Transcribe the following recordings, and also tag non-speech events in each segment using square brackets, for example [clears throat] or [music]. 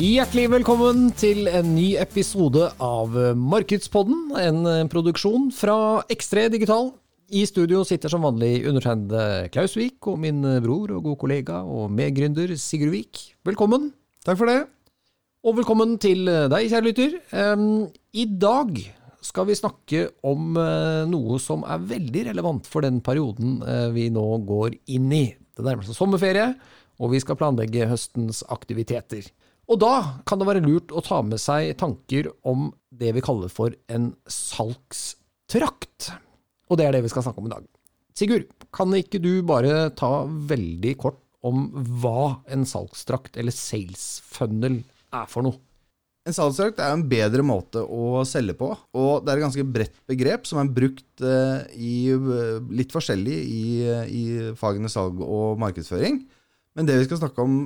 Hjertelig velkommen til en ny episode av Markedspodden, en produksjon fra X3 Digital. I studio sitter som vanlig undertegnede Klaus Vik og min bror og god kollega og medgründer Sigurd Vik. Velkommen. Takk for det. Og velkommen til deg, kjære lytter. I dag skal vi snakke om eh, noe som er veldig relevant for den perioden eh, vi nå går inn i. Det nærmer seg sommerferie, og vi skal planlegge høstens aktiviteter. Og da kan det være lurt å ta med seg tanker om det vi kaller for en salgstrakt. Og det er det vi skal snakke om i dag. Sigurd, kan ikke du bare ta veldig kort om hva en salgstrakt, eller sales funnel, er for noe? En salgstrakt er en bedre måte å selge på, og det er et ganske bredt begrep som er brukt eh, i, litt forskjellig i, i fagene salg og markedsføring. Men det vi skal snakke om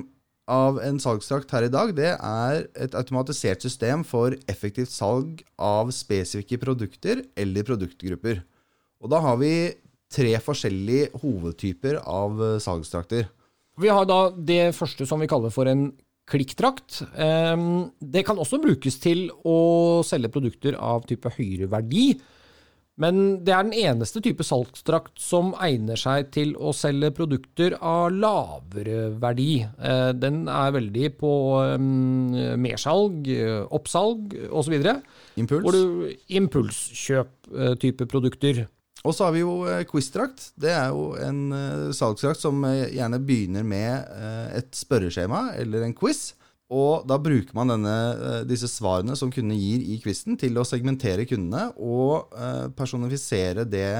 av en salgstrakt her i dag, det er et automatisert system for effektivt salg av spesifikke produkter eller produktgrupper. Og da har vi tre forskjellige hovedtyper av salgstrakter. Vi har da det første som vi kaller for en klikktrakt. Det kan også brukes til å selge produkter av type høyere verdi. Men det er den eneste type salgstrakt som egner seg til å selge produkter av lavere verdi. Eh, den er veldig på mersalg, oppsalg osv. Impuls. Impulskjøp-type produkter. Og så har vi jo quizdrakt. Det er jo en salgstrakt som gjerne begynner med et spørreskjema eller en quiz. Og da bruker man denne, disse svarene som kundene gir i quizen, til å segmentere kundene og personifisere det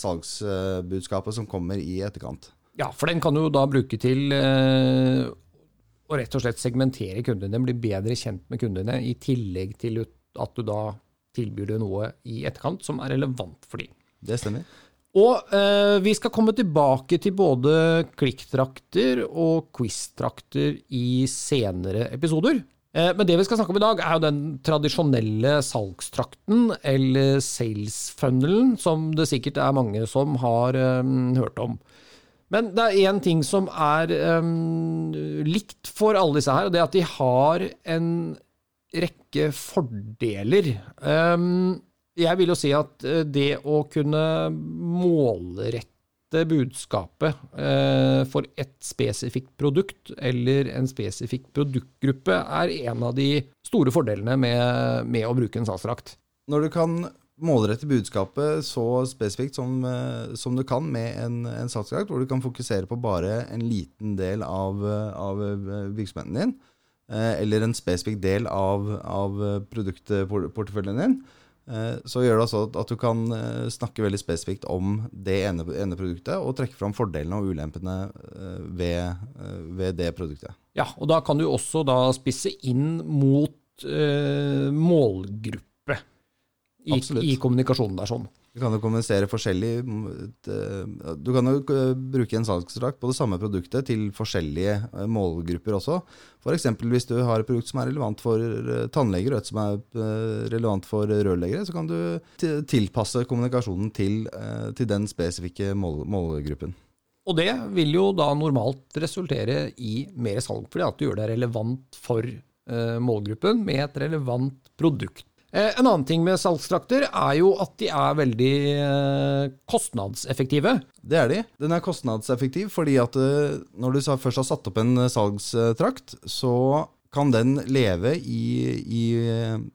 salgsbudskapet som kommer i etterkant. Ja, for den kan du da bruke til å rett og slett segmentere kundene, bli bedre kjent med kundene, i tillegg til at du da tilbyr deg noe i etterkant som er relevant for dem. Det stemmer. Og eh, vi skal komme tilbake til både klikktrakter og quiz-trakter i senere episoder. Eh, men det vi skal snakke om i dag, er jo den tradisjonelle salgstrakten, eller sales funnelen, som det sikkert er mange som har eh, hørt om. Men det er én ting som er likt for alle disse her, og det er at de har en rekke fordeler. Um, jeg vil jo si at det å kunne målrette budskapet eh, for et spesifikt produkt eller en spesifikk produktgruppe, er en av de store fordelene med, med å bruke en salgsdrakt. Når du kan målrette budskapet så spesifikt som, som du kan med en, en salgsdrakt, hvor du kan fokusere på bare en liten del av, av virksomheten din, eller en spesifikk del av, av produktporteføljen din, så gjør det altså at du kan snakke veldig spesifikt om det ene, ene produktet, og trekke fram fordelene og ulempene ved, ved, det produktet. Ja, og da kan du også da spisse inn mot eh, målgruppe i, i, kommunikasjonen der sånn. Du kan jo kommunisere forskjellig Du kan jo bruke en salgsdrakt på det samme produktet til forskjellige målgrupper også. F.eks. hvis du har et produkt som er relevant for tannleger og et som er relevant for rørleggere, så kan du tilpasse kommunikasjonen til, til den spesifikke mål, målgruppen. Og det vil jo da normalt resultere i mer salg, fordi at du gjør det relevant for målgruppen med et relevant produkt. En annen ting med salgstrakter er jo at de er veldig kostnadseffektive. Det er de. Den er kostnadseffektiv fordi at når du først har satt opp en salgstrakt, så kan den leve i, i,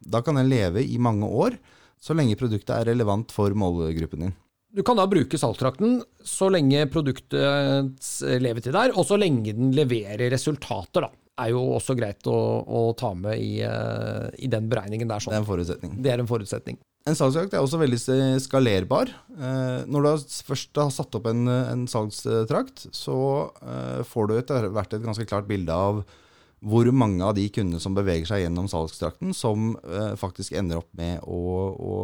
Da kan den leve i mange år, så lenge produktet er relevant for målgruppen din. Du kan da bruke salgstrakten så lenge produktets levetid er, og så lenge den leverer resultater, da er jo også greit å, å ta med i, uh, i, den beregningen der. Sånn. Det er en forutsetning. Det er en forutsetning. En salgsjakt er også veldig skalerbar. Uh, når du først har satt opp en, en salgstrakt, så uh, får du etter hvert et ganske klart bilde av hvor mange av de kundene som beveger seg gjennom salgstrakten, som eh, faktisk ender opp med å, å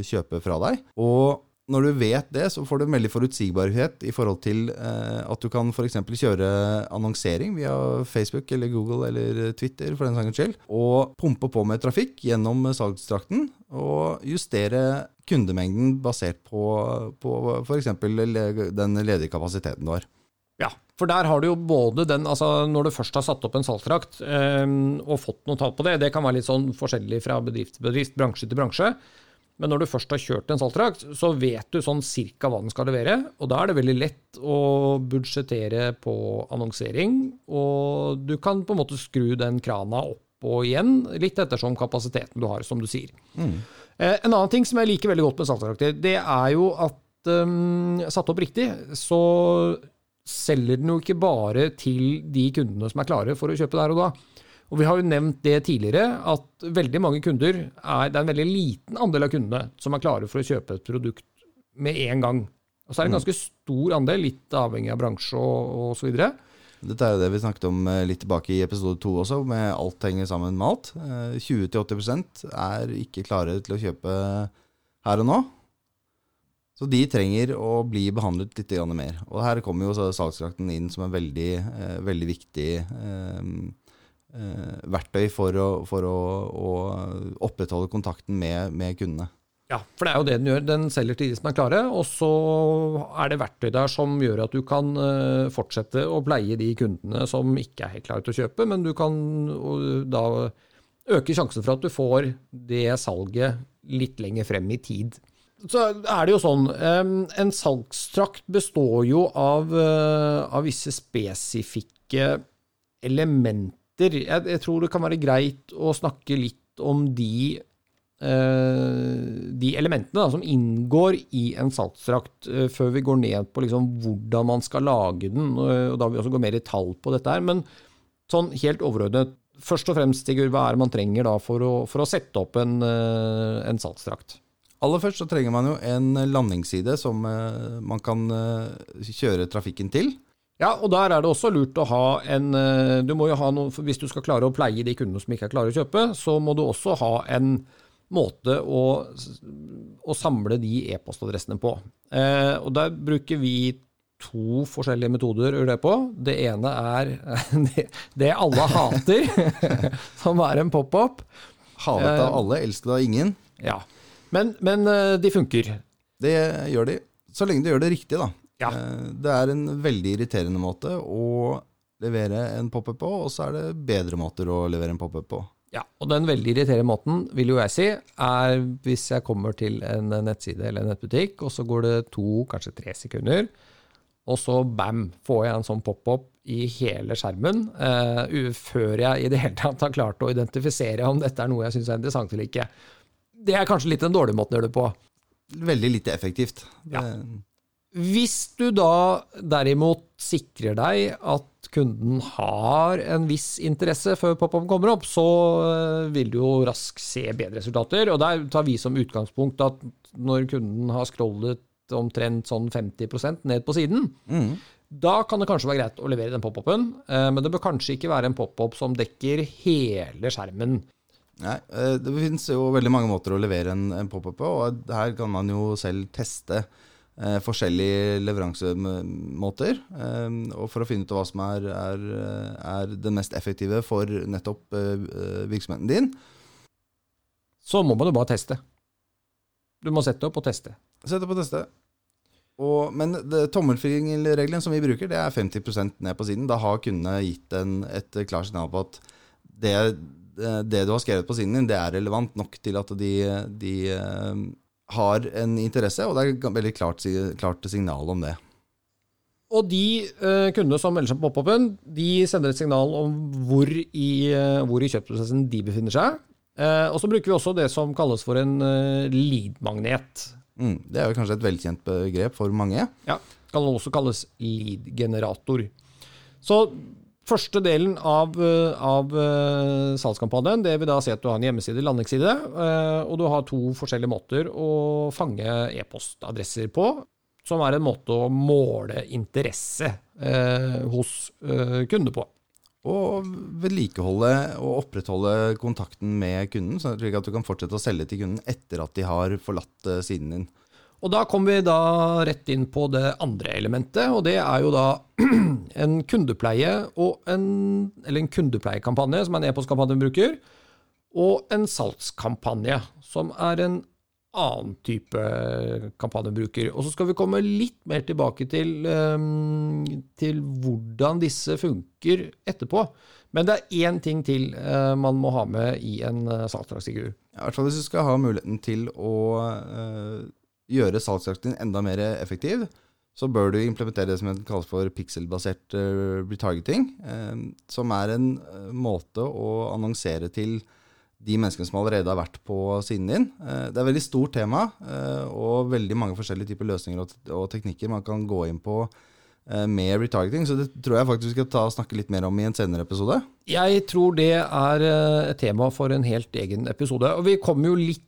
kjøpe fra deg. Og når du vet det, så får du en veldig forutsigbarhet i forhold til eh, at du kan f.eks. kjøre annonsering via Facebook eller Google eller Twitter for den saks skyld, og pumpe på med trafikk gjennom salgstrakten og justere kundemengden basert på, på f.eks. den ledige kapasiteten du har. Ja, for der har du jo både den, altså når du først har satt opp en salgsdrakt eh, og fått noe tall på det, det kan være litt sånn forskjellig fra bedrift til bedrift, bransje til bransje. Men når du først har kjørt en salgstrakt, så vet du sånn cirka hva den skal levere. Og da er det veldig lett å budsjettere på annonsering. Og du kan på en måte skru den krana opp og igjen, litt ettersom kapasiteten du har, som du sier. Mm. Eh, en annen ting som jeg liker veldig godt med salgstrakter, det er jo at um, satt opp riktig, så selger den jo ikke bare til de kundene som er klare for å kjøpe der og da. Og Vi har jo nevnt det tidligere, at veldig mange kunder er, det er en veldig liten andel av kundene som er klare for å kjøpe et produkt med en gang. Og så er det en mm. ganske stor andel, litt avhengig av bransje og osv. Dette er jo det vi snakket om eh, litt tilbake i episode to også, med alt henger sammen med alt. 20-80 eh, er ikke klare til å kjøpe her og nå. Så de trenger å bli behandlet litt mer. Og her kommer jo salgsdrakten inn som en veldig, eh, veldig viktig eh, Eh, verktøy for å, for å, å opprettholde kontakten med, med, kundene. Ja, for det er jo det den gjør. Den selger til de som er klare, og så er det verktøy der som gjør at du kan eh, fortsette å pleie de kundene som ikke er helt klare til å kjøpe, men du kan da øke sjansen for at du får det salget litt lenger frem i tid. Så er det jo sånn, En salgstrakt består jo av, eh, av visse spesifikke elementer etter. Jeg, jeg, tror det kan være greit å snakke litt om de, eh, de elementene da, som inngår i en saltstrakt, eh, før vi går ned på liksom, hvordan man skal lage den. Og, og da vil vi også gå mer i tall på dette her. Men sånn helt overordnet, først og fremst, Sigurd, hva er det man trenger da for å, for å sette opp en, eh, en saltstrakt? Aller først så trenger man jo en landingsside som eh, man kan eh, kjøre trafikken til. Ja, og der er det også lurt å ha en eh, du må jo ha noe, Hvis du skal klare å pleie de kundene som ikke er klare å kjøpe, så må du også ha en måte å, å samle de e-postadressene på. Eh, og der bruker vi to forskjellige metoder å gjøre det på. Det ene er [laughs] det, alle hater, [laughs] som er en pop-up. Hatet av eh, alle, elsket av ingen. Ja, men, men eh, de funker. Det gjør de. Så lenge du gjør det riktig, da. Ja. Eh, det er en veldig irriterende måte å levere en pop-up på, og så er det bedre måter å levere en pop-up på. Ja, og den veldig irriterende måten, vil jo jeg si, er hvis jeg kommer til en nettside eller en nettbutikk, og så går det to, kanskje tre sekunder, og så bam, får jeg en sånn pop-up i hele skjermen, uh, før jeg i det hele tatt har klart å identifisere om dette er noe jeg syns er interessant eller ikke. Det er kanskje litt den dårlige måten å gjøre det på. Veldig lite effektivt. Ja. Hvis du da derimot sikrer deg at kunden har en viss interesse før pop-up kommer opp, så eh, vil du jo raskt se bedre resultater. Og der tar vi som utgangspunkt at når kunden har scrollet omtrent sånn 50% ned på siden, mm. da kan det kanskje være greit å levere den pop-upen, eh, men det bør kanskje ikke være en pop-up som dekker hele skjermen. Nei, eh, Det finnes jo veldig mange måter å levere en, en pop-up på, og her kan man jo selv teste eh, forskjellige leveransemåter. Eh, og for å finne ut hva som er, er, er det mest effektive for nettopp eh, virksomheten din. Så må man jo bare teste. Du må sette opp og teste. Sette opp og teste. Og, men tommelfingerregelen som vi bruker, det er 50% ned på siden. Da har kundene gitt en, et klart signal på at det, det, du har skrevet på siden din, det er relevant nok til at de, de har en interesse, og det er et veldig klart, klart signal om det. Og de uh, kundene som melder seg på pop-upen, de sender et signal om hvor i, uh, hvor i kjøpsprosessen de befinner seg. Uh, og så bruker vi også det som kalles for en lead-magnet. Mm, det er jo kanskje et velkjent begrep for mange. Ja, kan også kalles lead-generator. Så Første delen av, eh, av uh, salgskampanjen det vil da si at du har en hjemmeside, landingsside, uh, og du har to forskjellige måter å fange e-postadresser på, som er en måte å måle interesse eh, hos kunder på. Og vedlikeholde og opprettholde kontakten med kunden, slik at du kan fortsette å selge til kunden etter at de har forlatt eh, siden din. Og da kommer vi da rett inn på det andre elementet, og det er jo da [clears throat] en kundepleie og en, eller en kundepleiekampanje, som en e-postkampanje vi bruker, og en salgskampanje, som er en annen type kampanjebruker. Og så skal vi komme litt mer tilbake til, um, til hvordan disse funker etterpå. Men det er én ting til uh, man må ha med i en uh, Ja, I hvert fall hvis du skal ha muligheten til å uh, gjøre salgsjakten enda mer effektiv, så bør du implementere det som kalles for pikselbasert retargeting, som er en måte å annonsere til de menneskene som allerede har vært på siden din. Eh, det er et veldig stort tema eh, og veldig mange forskjellige typer løsninger og teknikker man kan gå inn på eh, med retargeting, så det tror jeg faktisk vi skal ta og snakke litt mer om i en senere episode. Jeg tror det er et tema for en helt egen episode. Og vi kommer jo litt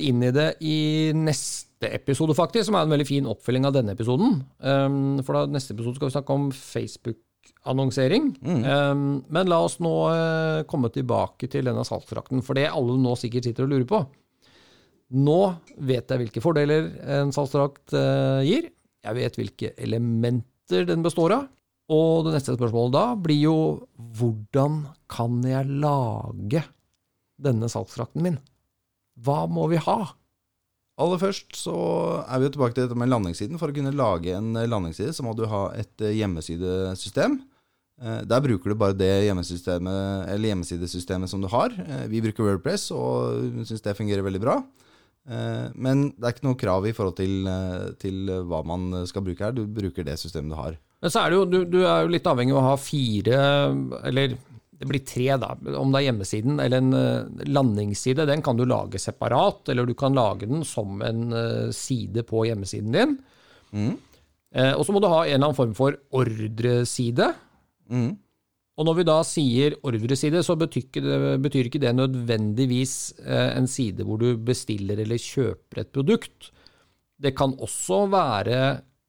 inn i det i neste episode, faktisk, som er en veldig fin oppfølging av denne episoden. For da neste episode skal vi snakke om Facebook annonsering. Mm. Um, men la oss nå uh, komme tilbake til denne salgsdrakten, for det alle nå sikkert sitter og lurer på. Nå vet jeg hvilke fordeler en salgsdrakt uh, gir. Jeg vet hvilke elementer den består av. Og det neste spørsmålet da blir jo hvordan kan jeg lage denne salgsdrakten min? Hva må vi ha? Aller først så er vi jo tilbake til dette med landingssiden. For å kunne lage en landingsside så må du ha et hjemmesidesystem. Eh, der bruker du bare det hjemmesidesystemet som du har. Eh, vi bruker Wordpress og syns det fungerer veldig bra. Eh, men det er ikke noe krav i forhold til, til, hva man skal bruke her. Du bruker det systemet du har. Men så er det jo, du, du er jo litt avhengig av å ha fire, eller det blir tre, da. Om det er hjemmesiden eller en landingsside, den kan du lage separat. Eller du kan lage den som en side på hjemmesiden din. Mm. Og så må du ha en eller annen form for ordreside. Mm. Og når vi da sier ordreside, så betyr, det, betyr ikke det nødvendigvis eh, en side hvor du bestiller eller kjøper et produkt. Det kan også være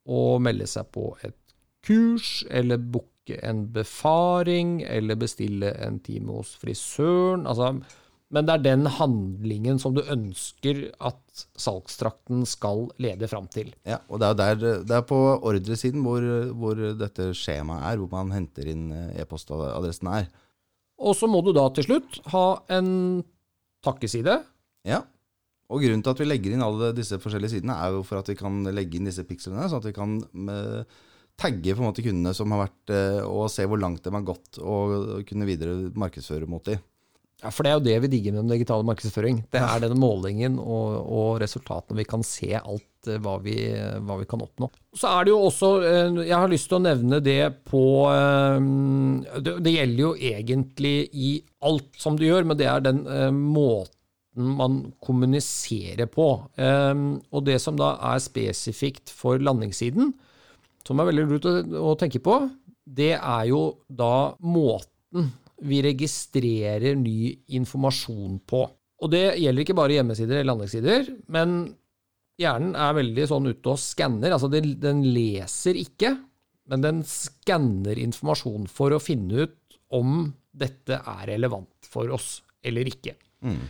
å melde seg på et kurs, eller booke en befaring, eller bestille en time hos frisøren. Altså, men det er den handlingen som du ønsker at salgstrakten skal lede fram til. Ja, og det er, der, det er på ordresiden hvor, hvor, dette skjemaet er, hvor man henter inn eh, e-postadressen er. Og så må du da til slutt ha en takkeside. Ja, og grunnen til at vi legger inn alle disse forskjellige sidene, er jo for at vi kan legge inn disse pikslene, sånn at vi kan eh, tagge på en måte kundene som har vært, eh, og se hvor langt de har gått, og kunne videre markedsføre mot dem. Ja, for det er jo det vi digger med den digitale markedsføring. Det er denne målingen og, og resultatene. Vi kan se alt eh, hva vi, hva vi, kan oppnå. Så er det jo også eh, Jeg har lyst til å nevne det på det gjelder jo egentlig i alt som du gjør, men det er den måten man kommuniserer på. Og det som da er spesifikt for landingssiden, som er veldig lurt å tenke på, det er jo da måten vi registrerer ny informasjon på. Og det gjelder ikke bare hjemmesider eller landingssider, men hjernen er veldig sånn ute og skanner. Altså den leser ikke, men den skanner informasjon for å finne ut om dette er relevant for oss eller ikke. Mm.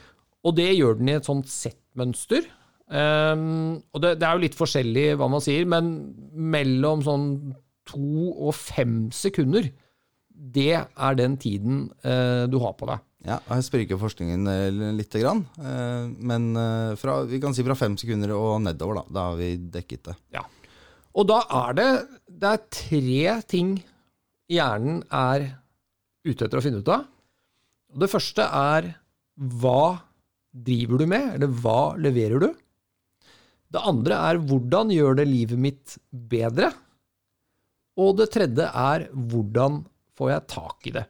Og det gjør den i et sånt settmønster. Um, og det, det, er jo litt forskjellig hva man sier, men mellom sånn to og fem sekunder det er den tiden uh, du har på deg. Ja, Her spriker forskningen eh, lite grann. Eh, men fra, vi kan si fra fem sekunder og nedover. Da, da har vi dekket det. Ja. Og da er det, det er tre ting hjernen er ute etter å finne ut av. Det første er hva driver du med, eller hva leverer du? Det andre er hvordan gjør det livet mitt bedre? Og det tredje er hvordan får jeg tak i det?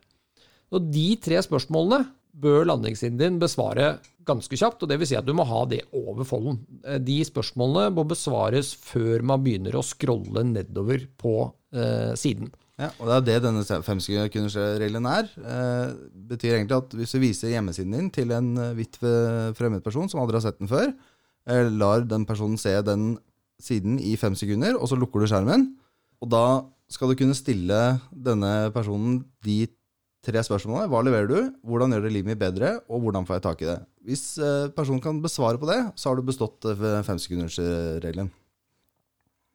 Og De tre spørsmålene bør landingssiden din besvare ganske kjapt, og det vil si at du må ha det over folden. Eh, de spørsmålene må besvares før man begynner å scrolle nedover på eh, siden. Ja, og Det er det denne femsekundersregelen er. Eh, betyr egentlig at Hvis du viser hjemmesiden din til en eh, hvitt fremmed person som aldri har sett den før, eh, lar den personen se den siden i fem sekunder, og så lukker du skjermen. Og da skal du kunne stille denne personen de tre spørsmålene. Hva leverer du? Hvordan gjør det livet mitt bedre? Og hvordan får jeg tak i det? Hvis eh, personen kan besvare på det, så har du bestått eh, femsekundersregelen.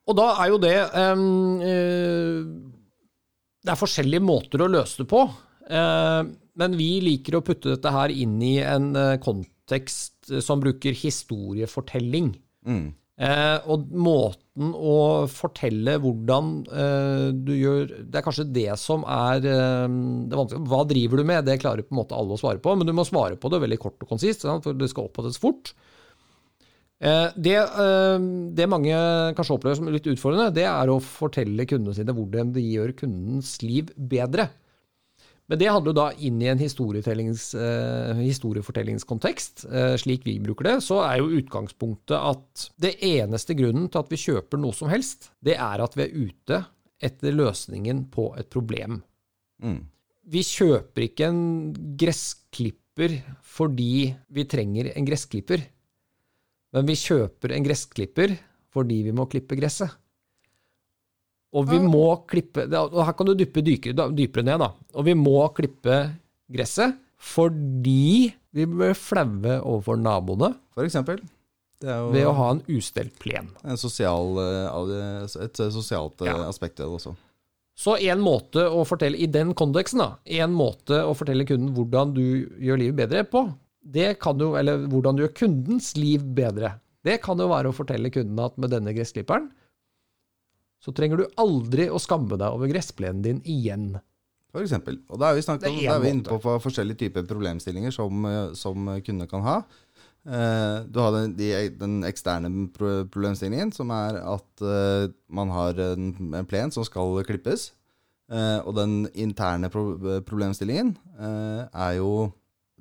Og da er jo det um, Det er forskjellige måter å løse det på. Uh, men vi liker å putte dette her inn i en uh, kontekst som bruker historiefortelling. Mm. Eh, og måten å fortelle hvordan eh, du gjør Det er kanskje det som er eh, det vanskelige. Hva driver du med? Det klarer på en måte alle å svare på, men du må svare på det veldig kort og konsist, for det skal oppfattes fort. Eh, det, eh, det, mange kanskje opplever som litt utfordrende, det er å fortelle kundene sine hvordan de gjør kundens liv bedre. Men det handler jo da inn i en uh, historiefortellingskontekst, uh, slik vi bruker det. Så er jo utgangspunktet at det eneste grunnen til at vi kjøper noe som helst, det er at vi er ute etter løsningen på et problem. Mm. Vi kjøper ikke en gressklipper fordi vi trenger en gressklipper, men vi kjøper en gressklipper fordi vi må klippe gresset. Og vi må klippe og Her kan du dyppe dypere, dypere ned, da. Og vi må klippe gresset fordi vi blir flaue overfor naboene. For eksempel. ved å ha en ustelt plen. En sosial, eh, et sosialt eh, ja. aspekt ved det også. Så en måte å fortelle, i den konteksten, da, en måte å fortelle kunden hvordan du gjør livet bedre på, det kan jo, eller hvordan du gjør kundens liv bedre, det kan jo være å fortelle kunden at med denne gressklipperen så trenger du aldri å skamme deg over gressplenen din igjen. For eksempel. Og da er vi, snakket om, er vi inne på, på forskjellige typer problemstillinger som, eh, som kunder kan ha. Uh, du har den, de, den, eksterne problemstillingen, som er at uh, man har en, en, plen som skal klippes. Uh, og den interne pro problemstillingen uh, er jo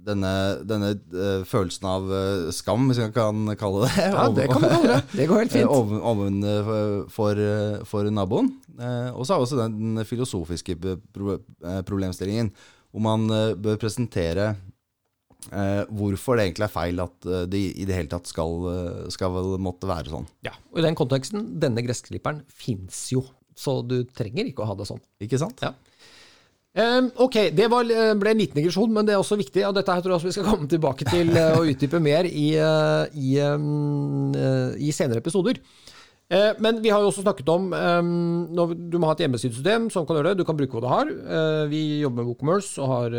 denne, denne uh, følelsen av uh, skam, hvis jeg kan kalle det Ja, det kan du kalle det. [laughs] Det går helt fint. Ovenfor oven for, naboen. Og så har vi også den filosofiske pro problemstillingen, hvor man bør presentere hvorfor det egentlig er feil at det i det hele tatt skal, skal måtte være sånn. Ja, og I den konteksten, denne gressklipperen fins jo, så du trenger ikke å ha det sånn. Ikke sant? Ja. Ok, det var, eh, ble en liten digresjon, men det er også viktig. Og dette her tror jeg vi skal komme tilbake til og utdype mer i, uh, i, i, senere episoder. men vi har jo også snakket om du må ha et hjemmesidesystem som kan gjøre det. Du kan bruke hva du har. vi jobber med WooCommerce og har,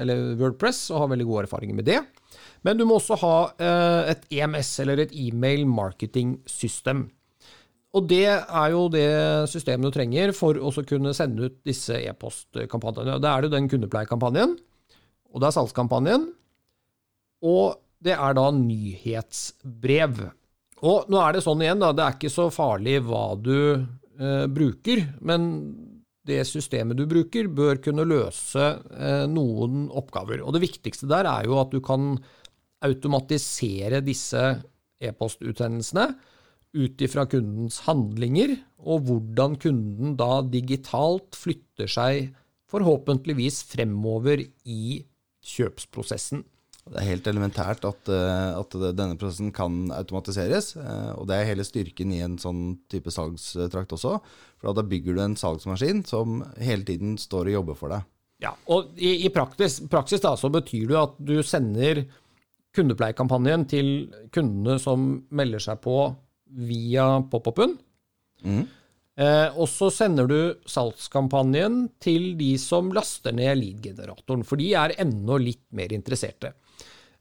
eller Wordpress og har veldig gode erfaringer med det. Men du må også ha et EMS, eller et e-mail marketing system. Og det er jo det systemet du trenger for å kunne sende ut disse e-postkampanjene. Da er det den kundepleiekampanjen, og det er salgskampanjen, og det er da nyhetsbrev. Og nå er det sånn igjen, da, det er ikke så farlig hva du eh, bruker, men det systemet du bruker, bør kunne løse eh, noen oppgaver. Og det viktigste der er jo at du kan automatisere disse e-postutsendelsene ut ifra kundens handlinger, og hvordan kunden da digitalt flytter seg forhåpentligvis fremover i kjøpsprosessen. Det er helt elementært at, eh, at, denne prosessen kan automatiseres. Eh, og det er hele styrken i en sånn type salgstrakt også. For da bygger du en salgsmaskin som hele tiden står og jobber for deg. Ja, og i, i praktis, praksis da, så betyr det at du sender kundepleiekampanjen til kundene som melder seg på via pop-upen. Mm. Eh, og så sender du salgskampanjen til de som laster ned lead-generatoren, for de er enda litt mer interesserte.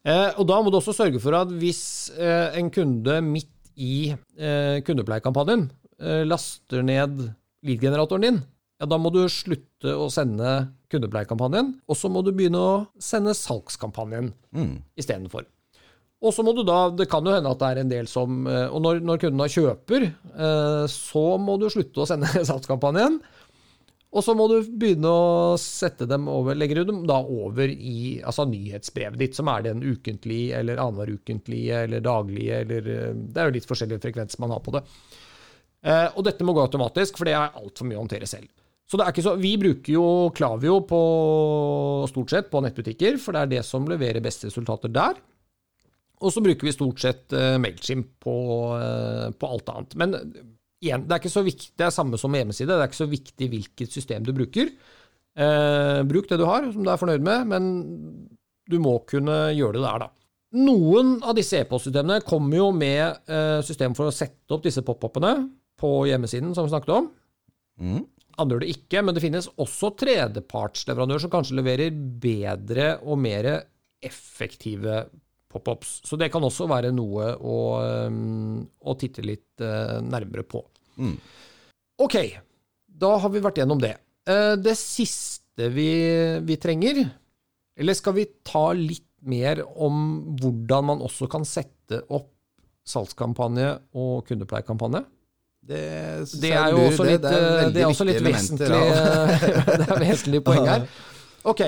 Eh, og da må du også sørge for at hvis eh, en kunde midt i eh, kundepleiekampanjen eh, laster ned lead-generatoren din, ja, da må du slutte å sende kundepleiekampanjen, og så må du begynne å sende salgskampanjen mm. istedenfor. Og så må du da, Det kan jo hende at det er en del som eh, Og når, når kunden da kjøper, eh, så må du slutte å sende [laughs] salgskampanjen. Og så må du begynne å sette dem over, legger du dem da over i altså nyhetsbrevet ditt, som er den ukentlige eller annenhver ukentlige eller daglige, eller eh, Det er jo litt forskjellig frekvens man har på det. Og dette må gå automatisk, for det er altfor mye å håndtere selv. Så det er ikke så, Vi bruker jo Klavio på, stort sett på nettbutikker, for det er det som leverer beste resultater der. Og så bruker vi stort sett uh, Mailchimp på, uh, på, alt annet. Men igjen, det er ikke så viktig, det er samme som hjemmeside. Det er ikke så viktig hvilket system du bruker. Uh, bruk det du har, som du er fornøyd med, men du må kunne gjøre det der, da. Noen av disse e-postsystemene kommer jo med system for å sette opp disse pop-upene på hjemmesiden, som vi snakket om. Mm. Andre gjør det ikke, men det finnes også tredjepartsleverandører som kanskje leverer bedre og mer effektive pop-ups. Så det kan også være noe å, um, å titte litt uh, nærmere på. Mm. Ok, da har vi vært gjennom det. Uh, det siste vi, vi trenger, eller skal vi ta litt mer om hvordan man også kan sette opp salgskampanje og kundepleiekampanje? Det, Det er jo også litt, det er eh, det er også litt vesentlig, [laughs] det er vesentlig poeng her. [laughs] Ok,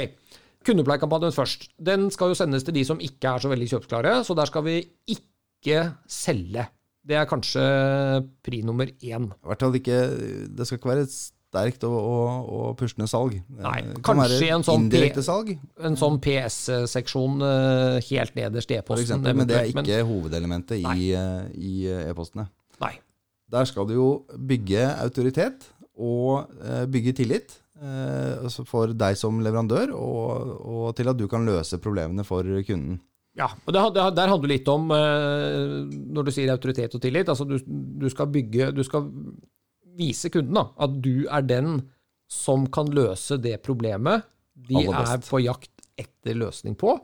kundepleiekampanjen først. Den skal jo sendes til de som ikke er så veldig kjøpsklare, så der skal vi ikke selge. Det er kanskje pri nummer én. I hvert fall ikke Det skal ikke være et sterkt og, og, og pushende salg. Nei, kan kanskje en sånn P- salg, En sånn PS-seksjon eh, helt nederst i e-posten. men det er ikke hovedelementet Nei. i, eh, i eh, e-postene. Nei. Der skal du jo bygge autoritet og bygge tillit for deg som leverandør, og, og til at du kan løse problemene for kunden. Ja, og det, det, Der handler det litt om, eh, når du sier autoritet og tillit, altså du, du skal bygge Du skal vise kunden da, at du er den som kan løse det problemet de er på jakt etter løsning på.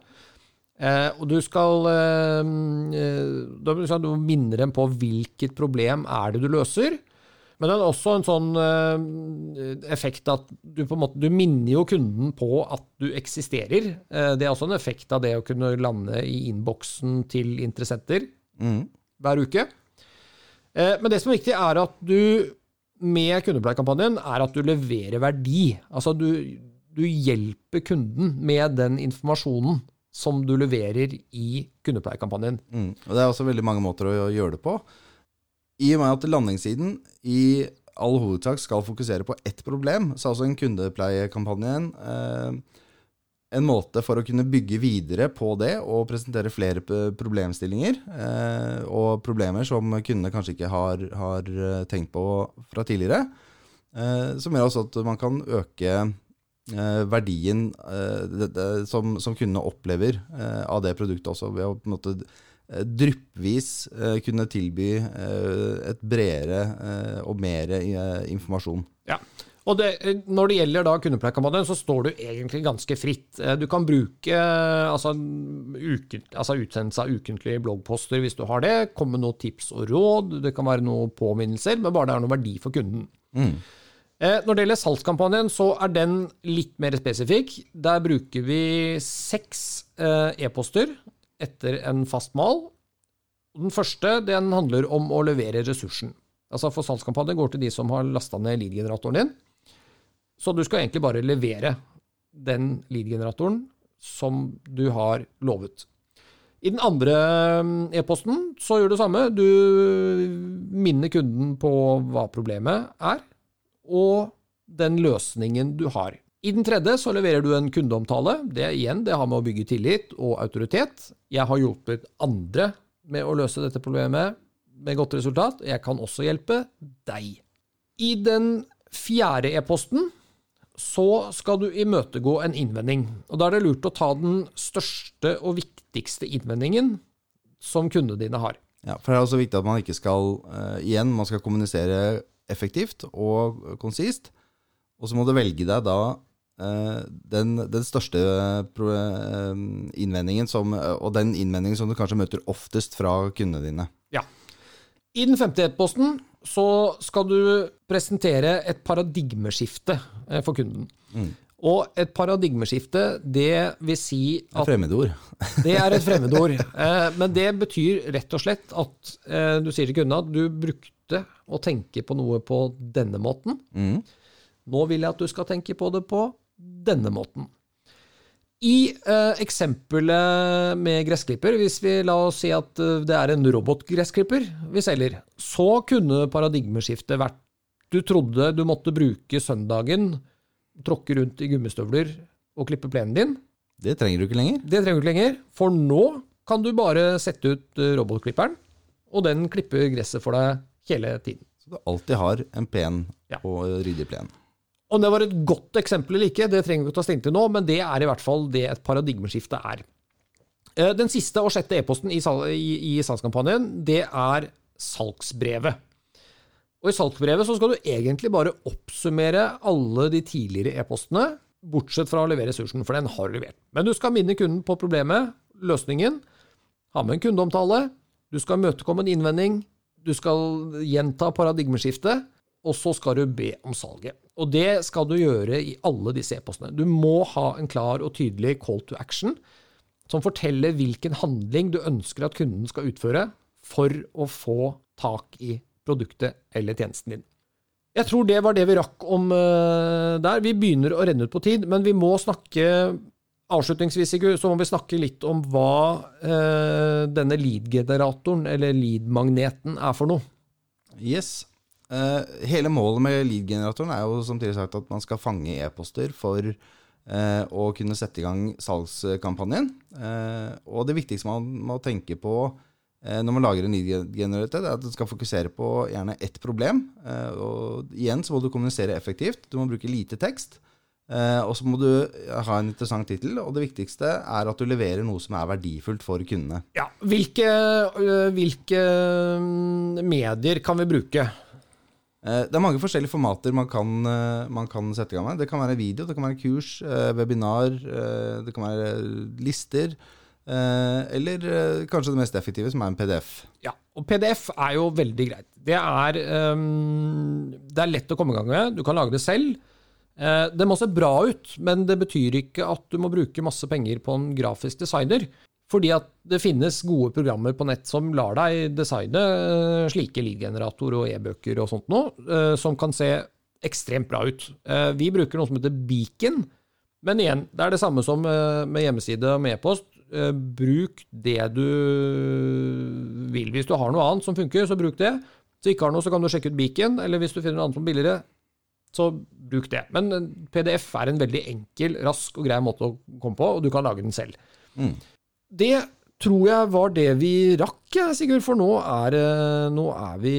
Eh, og du skal eh, eh, du minne dem på hvilket problem er det du løser. Men det er også en sånn uh, effekt at du på en måte du minner jo kunden på at du eksisterer. Uh, det er også en effekt av det å kunne lande i innboksen til interessenter Mm. hver uke. Uh, men det som er viktig, er at du med kundepleiekampanjen er at du leverer verdi. Altså du, du hjelper kunden med den informasjonen som du leverer i kundepleiekampanjen. Mm. Og Det er også veldig mange måter å gjøre det på. I og med at landingssiden i all hovedsak skal fokusere på ett problem, så er også en kundepleiekampanjen eh, en måte for å kunne bygge videre på det og presentere flere problemstillinger eh, og problemer som kundene kanskje ikke har, har eh, tenkt på fra tidligere. Eh, som gjør også at man kan øke eh, verdien eh, det, det, som, som kundene opplever av det produktet også, ved å på en måte dryppvis eh, kunne tilby eh, et bredere eh, og mer eh, informasjon. Ja. Og det, når det gjelder da kundepleiekampanjen, så står du egentlig ganske fritt. Eh, Du kan bruke eh, altså, uken, altså utsendelse av ukentlige bloggposter hvis du har det. Komme med noen tips og råd. Det kan være noen påminnelser, men bare det er noe verdi for kunden. Mm. Eh, Når det gjelder salgskampanjen, så er den litt mer spesifikk. Der bruker vi seks eh, e-poster etter en fast mal. Den første den handler om å levere ressursen. Altså For salgskampanjen går til de som har lasta ned lead-generatoren din. Så du skal egentlig bare levere den lead-generatoren som du har lovet. I den andre mm, e-posten så gjør du det samme. Du minner kunden på hva problemet er, og den løsningen du har. I den tredje så leverer du en kundeomtale. Det igjen, det har med å bygge tillit og autoritet. Jeg har hjulpet andre med å løse dette problemet med godt resultat. Jeg kan også hjelpe deg. I den fjerde e-posten så skal du imøtegå en innvending. Og Da er det lurt å ta den største og viktigste innvendingen som kundene dine har. Ja, for det er også viktig at man ikke skal uh, Igjen, man skal kommunisere effektivt og konsist. Og så må du velge deg da den, den største eh, innvendingen som, og den innvendingen som du kanskje møter oftest fra kundene dine. Ja. I den femte e-posten så skal du presentere et paradigmeskifte eh, for kunden. Mm. Og et paradigmeskifte, det vil si at fremmedord. [laughs] Det er et fremmedord. [laughs] Eh, Men det betyr rett og slett at eh, du sier til kunden at du brukte å tenke på noe på denne måten. Mm. Nå vil jeg at du skal tenke på det på denne måten. I eh, eksempelet med gressklipper, hvis vi la oss si at eh, det er en robotgressklipper vi selger, så kunne paradigmeskiftet vært du trodde du måtte bruke søndagen, tråkke rundt i gummistøvler og klippe plenen din. Det trenger du ikke lenger. Det trenger du ikke lenger, for nå kan du bare sette ut eh, robotklipperen, og den klipper gresset for deg hele tiden. Så du alltid har en pen Ja. og ryddig plen. Om det var et godt eksempel eller ikke, det trenger vi ikke ta stilling til nå, men det er i hvert fall det et paradigmeskifte er. Eh, den siste og sjette e-posten i, i, i salgskampanjen, det er salgsbrevet. Og I salgsbrevet så skal du egentlig bare oppsummere alle de tidligere e-postene, bortsett fra å levere ressursen, for den har du levert. Men du skal minne kunden på problemet, løsningen, ha med en kundeomtale, du skal imøtekomme en innvending, du skal gjenta paradigmeskiftet, og så skal du be om salget. Og det skal du gjøre i alle disse e-postene. Du må ha en klar og tydelig call to action som forteller hvilken handling du ønsker at kunden skal utføre for å få tak i produktet eller tjenesten din. Jeg tror det var det vi rakk om uh, der. Vi begynner å renne ut på tid, men vi må snakke Avslutningsvis så må vi snakke litt om hva uh, denne lead-generatoren, eller lead-magneten, er for noe. Yes. Uh, hele målet med lead-generatoren er jo som tidligere sagt at man skal fange e-poster for å kunne sette i gang salgskampanjen. og det viktigste man må tenke på når man lager en lead-generator, er at den skal fokusere på gjerne ett problem. Og igjen så må du kommunisere effektivt. Du må bruke lite tekst. Og så må du ha en interessant tittel. Og det viktigste er at du leverer noe som er verdifullt for kundene. Ja, Hvilke, hvilke mm, medier kan vi bruke? Det er mange forskjellige formater man kan, man kan, sette i gang med. Det kan være video, det kan være kurs, webinar, det kan være lister. Eh, eller eh, kanskje det mest effektive, som er en PDF. Ja, og PDF er jo veldig greit. Det er, um, det er lett å komme i gang med. Du kan lage det selv. Det må se bra ut, men det betyr ikke at du må bruke masse penger på en grafisk designer. Fordi at det finnes gode programmer på nett som lar deg designe uh, slike lead-generator og e-bøker og sånt noe, uh, som kan se ekstremt bra ut. Vi bruker noe som heter Beacon. Men igjen, det er det samme som med hjemmeside og med e-post. Eh, bruk det du vil. Hvis du har noe annet som funker, så bruk det. Hvis du ikke har noe, så kan du sjekke ut Beacon, eller hvis du finner noe annet som er billigere, så bruk det. Men eh, PDF er en veldig enkel, rask og grei måte å komme på, og du kan lage den selv. Mm. Det tror jeg var det vi rakk, Sigurd, for nå er, nå er, vi,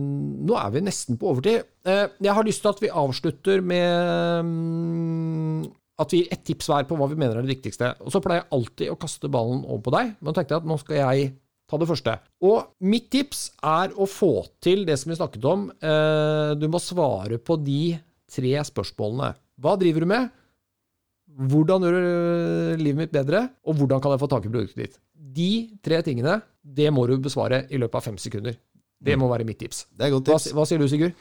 nå er vi nesten på overtid. Eh, jeg har lyst til at vi avslutter med mm, at vi gir ett tips hver på hva vi mener er det viktigste. Og så pleier jeg alltid å kaste ballen over på deg, men nå tenkte jeg at nå skal jeg ta det første. Og mitt tips er å få til det som vi snakket om. Eh, du må svare på de tre spørsmålene. Hva driver du med? Hvordan gjør du livet mitt bedre? Og hvordan kan jeg få tak i produktet ditt? De tre tingene, det må du besvare i løpet av fem sekunder. Det må være mitt tips. Det er godt tips. Hva, hva sier du, Sigurd?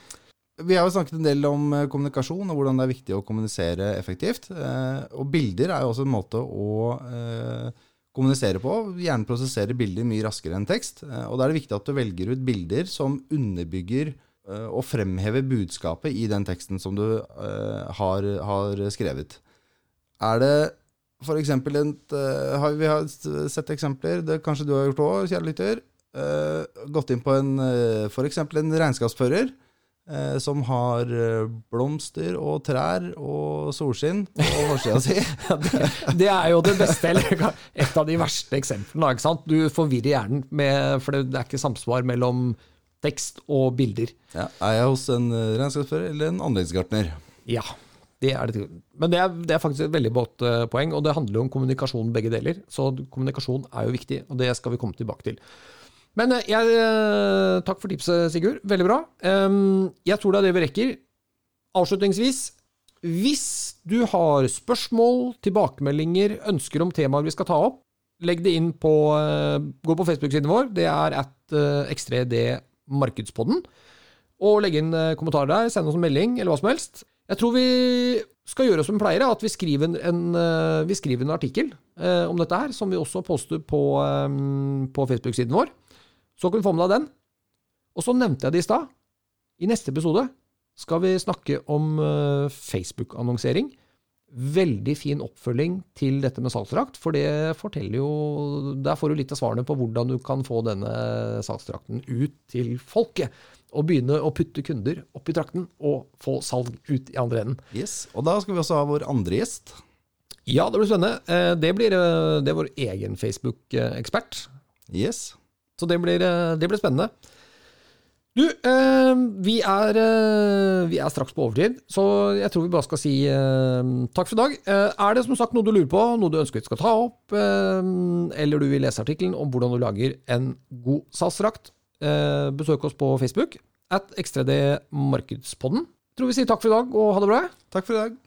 Vi har jo snakket en del om eh, kommunikasjon og hvordan det er viktig å kommunisere effektivt. Eh, og bilder er jo også en måte å eh, kommunisere på. Gjerne prosessere bilder mye raskere enn tekst. Og da er det viktig at du velger ut bilder som underbygger og fremhever budskapet i den teksten som du har, har skrevet. Er det f.eks. et har Vi har sett eksempler, det kanskje du har gjort òg, kjære lytter. Gått inn på en f.eks. en regnskapsfører Eh, som har eh, blomster og trær og solskinn på [laughs] forsida si. det, er jo det beste, eller [laughs] et av de verste eksemplene. ikke sant? Du forvirrer hjernen, med, for det er ikke samsvar mellom tekst og bilder. Ja, er jeg hos en eh, regnskapsfører eller en anleggsgartner? Ja, det det. Men det er, det er faktisk et veldig godt poeng, og det handler jo om kommunikasjon begge deler. Så kommunikasjon er jo viktig, og det skal vi komme tilbake til. Men eh, jeg, eh, takk for tipset, Sigurd. Veldig bra. Jeg tror det er det vi rekker. Avslutningsvis, hvis du har spørsmål, tilbakemeldinger, ønsker om temaer vi skal ta opp, legg det inn på eh, Gå på Facebook-siden vår. Det er at x3d markedspodden. Og legg inn kommentarer der, send oss en melding, eller hva som helst. Jeg tror vi skal gjøre som vi pleier, at vi skriver en, en, vi skriver en artikkel om dette her, som vi også poster på, på Facebook-siden vår. Så kan du få med deg den. Og så nevnte jeg det i stad. I neste episode skal vi snakke om Facebook-annonsering. Veldig fin oppfølging til dette med salgstrakt, for det forteller jo Der får du litt av svarene på hvordan du kan få denne salgstrakten ut til folket. Og begynne å putte kunder opp i trakten og få salg ut i andre enden. Yes, Og da skal vi også ha vår andre gjest. Ja, det blir spennende. Eh, det blir, eh, det er vår egen Facebook-ekspert. Yes. Så det blir, eh, det blir spennende. Du, eh, vi, er, eh, vi er straks på overtid, så jeg tror vi bare skal si eh, takk for i dag. Er det som sagt noe du lurer på, noe du ønsker vi skal ta opp, eller du vil lese artikkelen om hvordan du lager en god SAS-drakt, besøk oss på Facebook at X3D Markedspodden. Tror vi sier takk for i dag, og ha det bra. Takk for i dag.